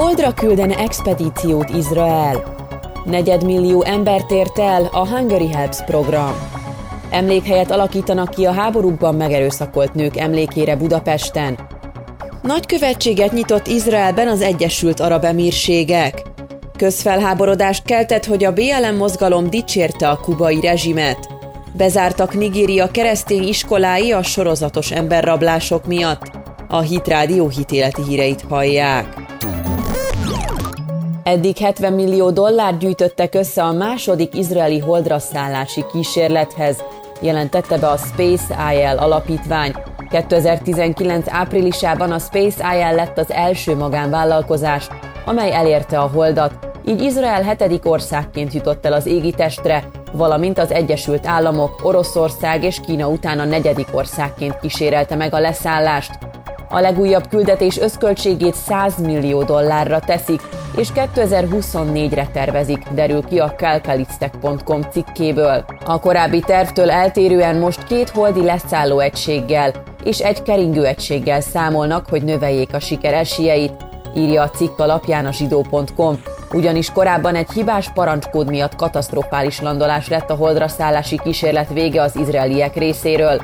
Holdra küldene expedíciót Izrael. Negyedmillió embert ért el a Hungary Helps program. Emlékhelyet alakítanak ki a háborúkban megerőszakolt nők emlékére Budapesten. Nagykövetséget nyitott Izraelben az Egyesült Arab Emírségek. Közfelháborodást keltett, hogy a BLM mozgalom dicsérte a kubai rezsimet. Bezártak Nigéria keresztény iskolái a sorozatos emberrablások miatt. A Hit Rádió hitéleti híreit hallják. Eddig 70 millió dollár gyűjtöttek össze a második izraeli holdra szállási kísérlethez, jelentette be a Space IL alapítvány. 2019 áprilisában a Space IL lett az első magánvállalkozás, amely elérte a holdat, így Izrael hetedik országként jutott el az égitestre, valamint az Egyesült Államok, Oroszország és Kína után a negyedik országként kísérelte meg a leszállást. A legújabb küldetés összköltségét 100 millió dollárra teszik, és 2024-re tervezik, derül ki a calcalitztech.com cikkéből. A korábbi tervtől eltérően most két holdi leszálló egységgel és egy keringő egységgel számolnak, hogy növeljék a siker esélyeit, írja a cikk alapján a zsidó.com, ugyanis korábban egy hibás parancskód miatt katasztrofális landolás lett a holdra szállási kísérlet vége az izraeliek részéről.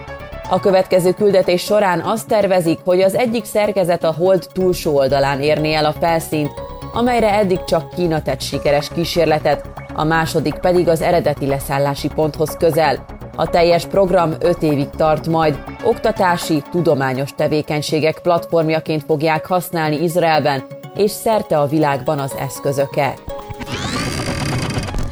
A következő küldetés során azt tervezik, hogy az egyik szerkezet a hold túlsó oldalán érné el a felszínt, amelyre eddig csak Kína tett sikeres kísérletet, a második pedig az eredeti leszállási ponthoz közel. A teljes program 5 évig tart majd, oktatási, tudományos tevékenységek platformjaként fogják használni Izraelben és szerte a világban az eszközöket.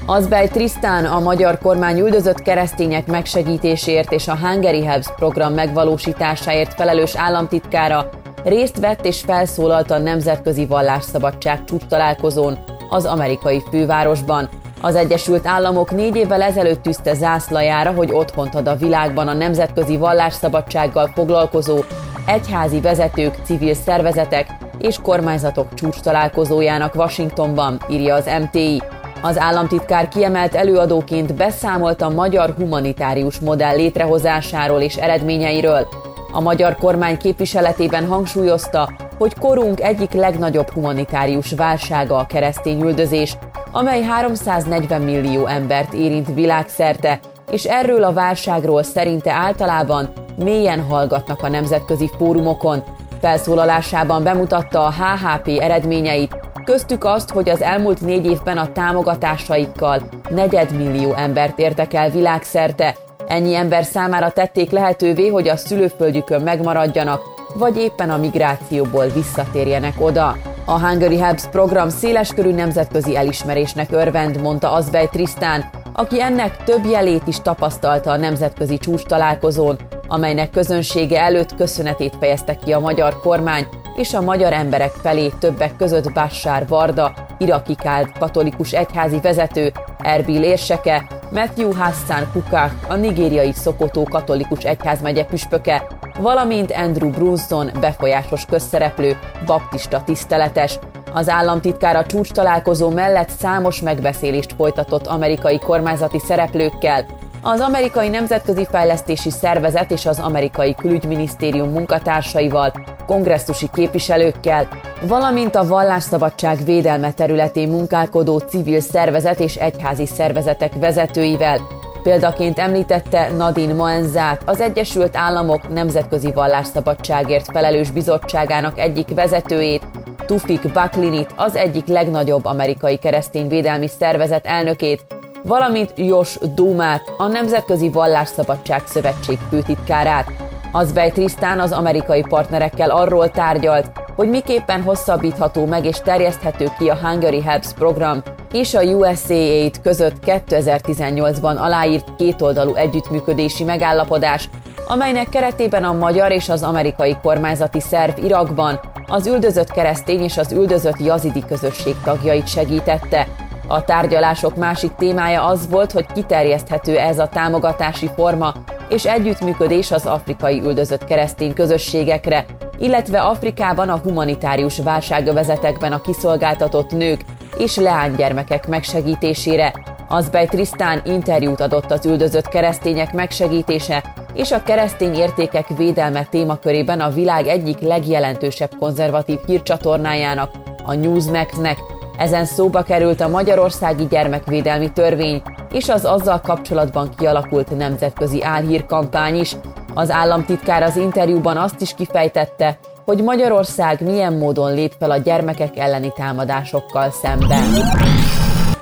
Azbej Trisztán a magyar kormány üldözött keresztények megsegítésért és a Hungary Helps program megvalósításáért felelős államtitkára részt vett és felszólalt a Nemzetközi Vallásszabadság csúcs találkozón az amerikai fővárosban. Az Egyesült Államok négy évvel ezelőtt tűzte zászlajára, hogy otthont ad a világban a nemzetközi vallásszabadsággal foglalkozó egyházi vezetők, civil szervezetek és kormányzatok csúcs találkozójának Washingtonban, írja az MTI. Az államtitkár kiemelt előadóként beszámolt a magyar humanitárius modell létrehozásáról és eredményeiről. A magyar kormány képviseletében hangsúlyozta, hogy korunk egyik legnagyobb humanitárius válsága a keresztény üldözés, amely 340 millió embert érint világszerte, és erről a válságról szerinte általában mélyen hallgatnak a nemzetközi fórumokon. Felszólalásában bemutatta a HHP eredményeit, köztük azt, hogy az elmúlt négy évben a támogatásaikkal negyedmillió embert értek el világszerte. Ennyi ember számára tették lehetővé, hogy a szülőföldjükön megmaradjanak, vagy éppen a migrációból visszatérjenek oda. A Hungary Helps program széleskörű nemzetközi elismerésnek örvend, mondta Azbej Trisztán, aki ennek több jelét is tapasztalta a nemzetközi csúcs találkozón, amelynek közönsége előtt köszönetét fejezte ki a magyar kormány és a magyar emberek felé többek között Bashar Varda, iraki katolikus egyházi vezető, Erbil érseke, Matthew Hassan Kukah, a nigériai Szokotó katolikus egyházmegye püspöke, valamint Andrew Brunson, befolyásos közszereplő, baptista tiszteletes, az államtitkár a csúcs találkozó mellett számos megbeszélést folytatott amerikai kormányzati szereplőkkel, az Amerikai Nemzetközi Fejlesztési Szervezet és az Amerikai Külügyminisztérium munkatársaival, kongresszusi képviselőkkel, valamint a vallásszabadság védelme területén munkálkodó civil szervezet és egyházi szervezetek vezetőivel. Példaként említette Nadine Moenzát, az Egyesült Államok Nemzetközi Vallásszabadságért felelős bizottságának egyik vezetőjét, Tufik Baklinit, az egyik legnagyobb amerikai keresztényvédelmi szervezet elnökét, valamint Jos Dumát, a Nemzetközi Vallásszabadság Szövetség főtitkárát. Azbej Trisztán az amerikai partnerekkel arról tárgyalt, hogy miképpen hosszabbítható meg és terjeszthető ki a Hungary Helps program és a USAID között 2018-ban aláírt kétoldalú együttműködési megállapodás, amelynek keretében a magyar és az amerikai kormányzati szerv Irakban az üldözött keresztény és az üldözött jazidi közösség tagjait segítette. A tárgyalások másik témája az volt, hogy kiterjeszthető ez a támogatási forma és együttműködés az afrikai üldözött keresztény közösségekre, illetve Afrikában a humanitárius válságövezetekben a kiszolgáltatott nők és leánygyermekek megsegítésére. Azbej Trisztán interjút adott az üldözött keresztények megsegítése és a keresztény értékek védelme témakörében a világ egyik legjelentősebb konzervatív hírcsatornájának, a Newsmax-nek. Ezen szóba került a Magyarországi Gyermekvédelmi Törvény és az azzal kapcsolatban kialakult nemzetközi álhírkampány is. Az államtitkár az interjúban azt is kifejtette, hogy Magyarország milyen módon lép fel a gyermekek elleni támadásokkal szemben.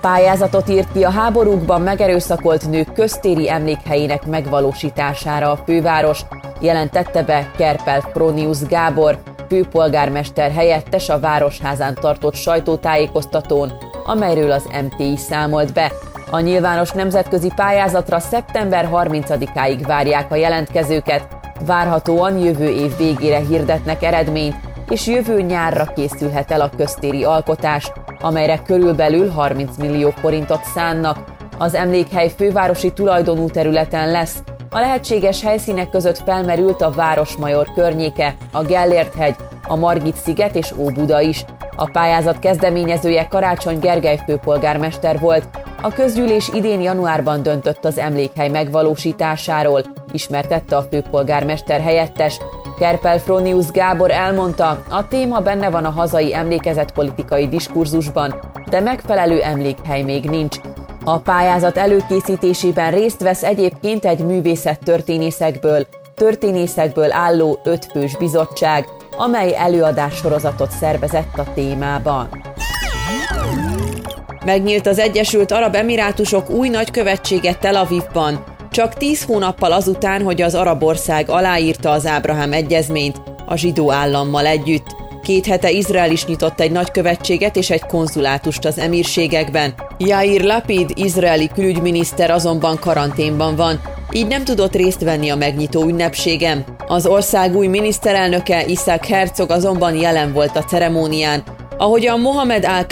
Pályázatot írt ki a háborúkban megerőszakolt nők köztéri emlékhelyének megvalósítására a főváros, jelentette be Kerpel Pronius Gábor, főpolgármester helyettes a Városházán tartott sajtótájékoztatón, amelyről az MTI számolt be. A nyilvános nemzetközi pályázatra szeptember 30-áig várják a jelentkezőket, várhatóan jövő év végére hirdetnek eredményt, és jövő nyárra készülhet el a köztéri alkotás, amelyre körülbelül 30 millió forintot szánnak. Az emlékhely fővárosi tulajdonú területen lesz, a lehetséges helyszínek között felmerült a Városmajor környéke, a Gellért-hegy, a Margit-sziget és Óbuda is. A pályázat kezdeményezője Karácsony Gergely főpolgármester volt. A közgyűlés idén januárban döntött az emlékhely megvalósításáról, ismertette a főpolgármester helyettes. Kerpel Fronius Gábor elmondta, a téma benne van a hazai emlékezetpolitikai diskurzusban, de megfelelő emlékhely még nincs. A pályázat előkészítésében részt vesz egyébként egy művészet-történészekből, történészekből álló ötfős bizottság, amely előadássorozatot szervezett a témában. Megnyílt az Egyesült Arab Emirátusok új nagykövetsége Tel Avivban, csak tíz hónappal azután, hogy az arab ország aláírta az Ábrahám egyezményt a zsidó állammal együtt. Két hete Izrael is nyitott egy nagykövetséget és egy konzulátust az emírségekben. Jair Lapid, izraeli külügyminiszter azonban karanténban van, így nem tudott részt venni a megnyitó ünnepségem. Az ország új miniszterelnöke Isaac Herzog azonban jelen volt a ceremónián, ahogyan Mohamed al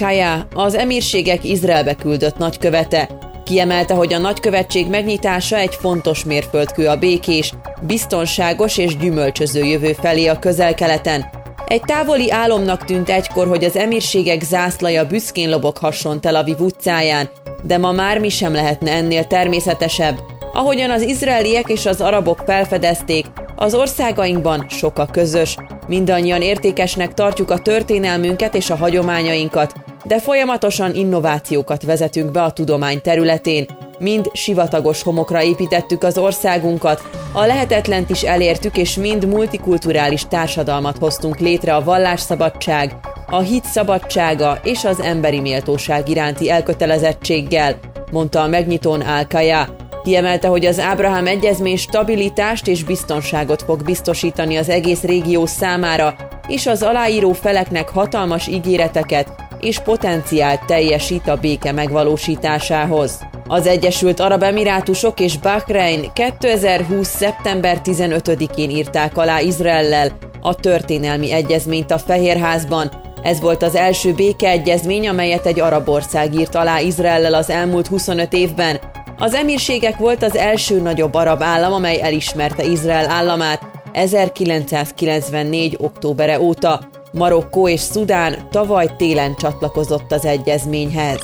az emírségek Izraelbe küldött nagykövete. Kiemelte, hogy a nagykövetség megnyitása egy fontos mérföldkő a békés, biztonságos és gyümölcsöző jövő felé a közel-keleten, egy távoli álomnak tűnt egykor, hogy az emírségek zászlaja büszkén loboghasson Tel Aviv utcáján, de ma már mi sem lehetne ennél természetesebb. Ahogyan az izraeliek és az arabok felfedezték, az országainkban sok a közös. Mindannyian értékesnek tartjuk a történelmünket és a hagyományainkat, de folyamatosan innovációkat vezetünk be a tudomány területén, mind sivatagos homokra építettük az országunkat, a lehetetlent is elértük, és mind multikulturális társadalmat hoztunk létre a vallásszabadság, a hit szabadsága és az emberi méltóság iránti elkötelezettséggel, mondta a megnyitón Álkaja. Kiemelte, hogy az Ábrahám egyezmény stabilitást és biztonságot fog biztosítani az egész régió számára, és az aláíró feleknek hatalmas ígéreteket és potenciált teljesít a béke megvalósításához. Az Egyesült Arab Emirátusok és Bahrein 2020. szeptember 15-én írták alá Izraellel a történelmi egyezményt a Fehérházban. Ez volt az első békeegyezmény, amelyet egy arab ország írt alá Izraellel az elmúlt 25 évben. Az emírségek volt az első nagyobb arab állam, amely elismerte Izrael államát 1994. októbere óta. Marokkó és Szudán tavaly télen csatlakozott az egyezményhez.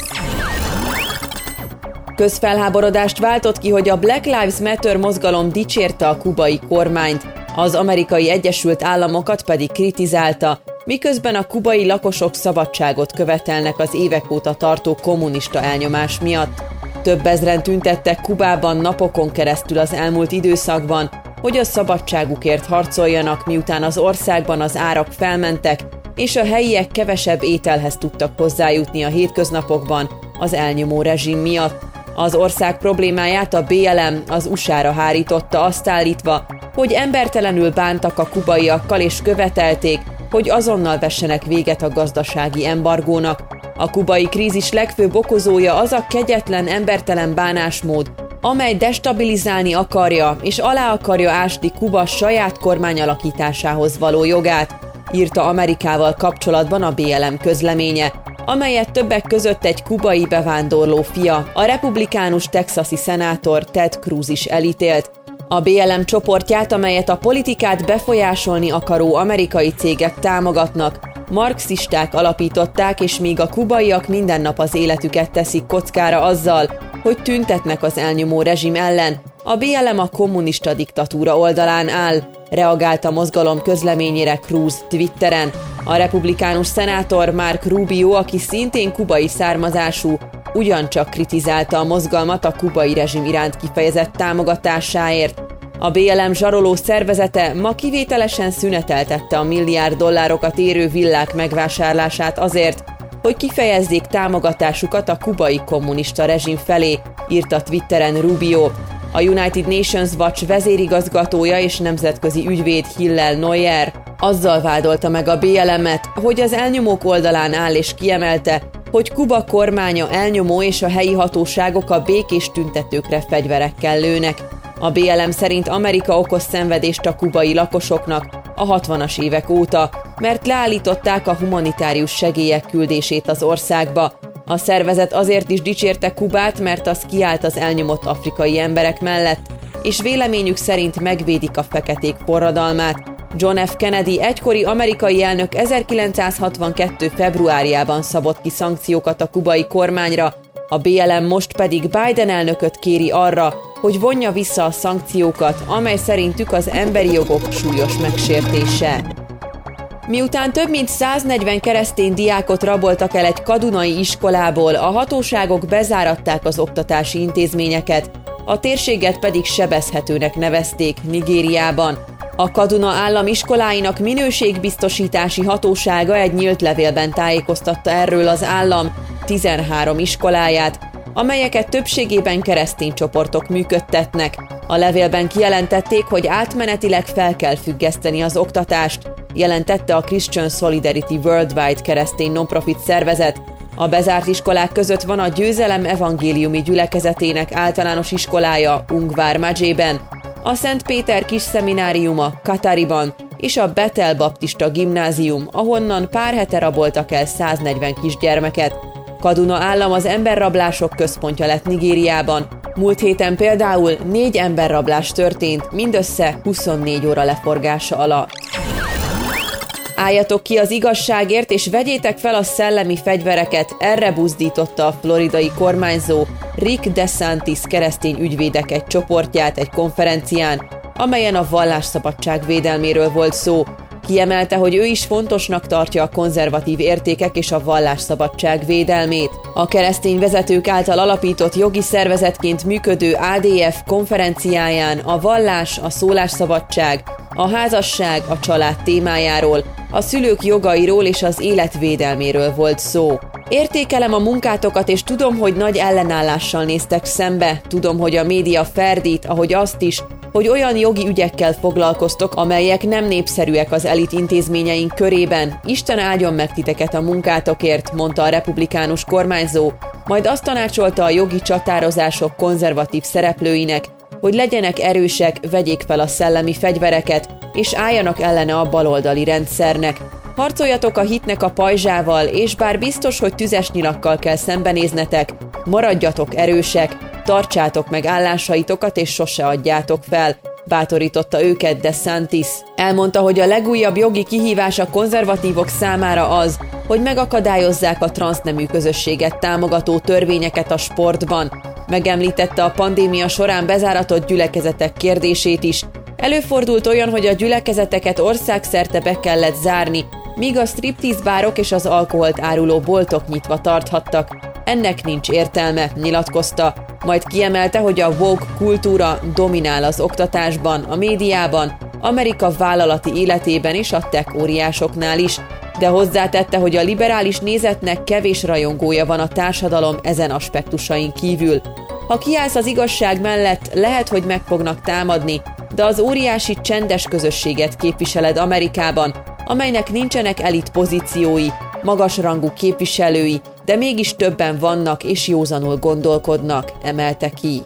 Közfelháborodást váltott ki, hogy a Black Lives Matter mozgalom dicsérte a kubai kormányt, az amerikai Egyesült Államokat pedig kritizálta, miközben a kubai lakosok szabadságot követelnek az évek óta tartó kommunista elnyomás miatt. Több ezren tüntettek Kubában napokon keresztül az elmúlt időszakban, hogy a szabadságukért harcoljanak, miután az országban az árak felmentek, és a helyiek kevesebb ételhez tudtak hozzájutni a hétköznapokban az elnyomó rezsim miatt. Az ország problémáját a BLM az USA-ra hárította azt állítva, hogy embertelenül bántak a kubaiakkal és követelték, hogy azonnal vessenek véget a gazdasági embargónak. A kubai krízis legfőbb okozója az a kegyetlen, embertelen bánásmód, amely destabilizálni akarja és alá akarja ásni Kuba saját kormány alakításához való jogát, írta Amerikával kapcsolatban a BLM közleménye, amelyet többek között egy kubai bevándorló fia, a republikánus texasi szenátor Ted Cruz is elítélt. A BLM csoportját, amelyet a politikát befolyásolni akaró amerikai cégek támogatnak, marxisták alapították, és míg a kubaiak minden nap az életüket teszik kockára azzal, hogy tüntetnek az elnyomó rezsim ellen, A BLM a kommunista diktatúra oldalán áll, reagált a mozgalom közleményére Cruz Twitteren. A republikánus szenátor Mark Rubio, aki szintén kubai származású, ugyancsak kritizálta a mozgalmat a kubai rezsim iránt kifejezett támogatásáért. A BLM zsaroló szervezete ma kivételesen szüneteltette a milliárd dollárokat érő villák megvásárlását azért, hogy kifejezzék támogatásukat a kubai kommunista rezsim felé, írta Twitteren Rubio. A United Nations Watch vezérigazgatója és nemzetközi ügyvéd Hillel Neuer azzal vádolta meg a BLM-et, hogy az elnyomók oldalán áll és kiemelte, hogy Kuba kormánya elnyomó és a helyi hatóságok a békés tüntetőkre fegyverekkel lőnek. A BLM szerint Amerika okoz szenvedést a kubai lakosoknak a 60-as évek óta, mert leállították a humanitárius segélyek küldését az országba. A szervezet azért is dicsérte Kubát, mert az kiállt az elnyomott afrikai emberek mellett, és véleményük szerint megvédik a feketék forradalmát, John F. Kennedy egykori amerikai elnök 1962. februárjában szabott ki szankciókat a kubai kormányra, a BLM most pedig Biden elnököt kéri arra, hogy vonja vissza a szankciókat, amely szerintük az emberi jogok súlyos megsértése. Miután több mint 140 keresztény diákot raboltak el egy kadunai iskolából, a hatóságok bezáratták az oktatási intézményeket, a térséget pedig sebezhetőnek nevezték Nigériában. A Kaduna állam iskoláinak minőségbiztosítási hatósága egy nyílt levélben tájékoztatta erről az állam 13 iskoláját, amelyeket többségében keresztény csoportok működtetnek. A levélben kijelentették, hogy átmenetileg fel kell függeszteni az oktatást, jelentette a Christian Solidarity Worldwide keresztény nonprofit szervezet. A bezárt iskolák között van a Győzelem evangéliumi gyülekezetének általános iskolája Ungvár Madzsében, a Szent Péter kis szemináriuma Katariban és a Betel Baptista Gimnázium, ahonnan pár hete raboltak el 140 kisgyermeket. Kaduna állam az emberrablások központja lett Nigériában. Múlt héten például négy emberrablás történt, mindössze 24 óra leforgása alatt. Álljatok ki az igazságért, és vegyétek fel a szellemi fegyvereket, erre buzdította a floridai kormányzó Rick DeSantis keresztény ügyvédek egy csoportját egy konferencián, amelyen a vallásszabadság védelméről volt szó. Kiemelte, hogy ő is fontosnak tartja a konzervatív értékek és a vallásszabadság védelmét. A keresztény vezetők által alapított jogi szervezetként működő ADF konferenciáján a vallás, a szólásszabadság, a házasság, a család témájáról, a szülők jogairól és az életvédelméről volt szó. Értékelem a munkátokat, és tudom, hogy nagy ellenállással néztek szembe. Tudom, hogy a média ferdít, ahogy azt is, hogy olyan jogi ügyekkel foglalkoztok, amelyek nem népszerűek az elit intézményeink körében. Isten áldjon meg titeket a munkátokért, mondta a republikánus kormányzó, majd azt tanácsolta a jogi csatározások konzervatív szereplőinek, hogy legyenek erősek, vegyék fel a szellemi fegyvereket, és álljanak ellene a baloldali rendszernek. Harcoljatok a hitnek a pajzsával, és bár biztos, hogy tüzes nyilakkal kell szembenéznetek, maradjatok erősek, tartsátok meg állásaitokat, és sose adjátok fel, bátorította őket De Santis. Elmondta, hogy a legújabb jogi kihívás a konzervatívok számára az, hogy megakadályozzák a transznemű közösséget támogató törvényeket a sportban. Megemlítette a pandémia során bezáratott gyülekezetek kérdését is. Előfordult olyan, hogy a gyülekezeteket országszerte be kellett zárni, míg a striptease bárok és az alkoholt áruló boltok nyitva tarthattak. Ennek nincs értelme, nyilatkozta, majd kiemelte, hogy a woke kultúra dominál az oktatásban, a médiában, Amerika vállalati életében és a tech óriásoknál is, de hozzátette, hogy a liberális nézetnek kevés rajongója van a társadalom ezen aspektusain kívül. Ha kiállsz az igazság mellett, lehet, hogy meg fognak támadni, de az óriási csendes közösséget képviseled Amerikában, amelynek nincsenek elit pozíciói, magasrangú képviselői, de mégis többen vannak és józanul gondolkodnak, emelte ki.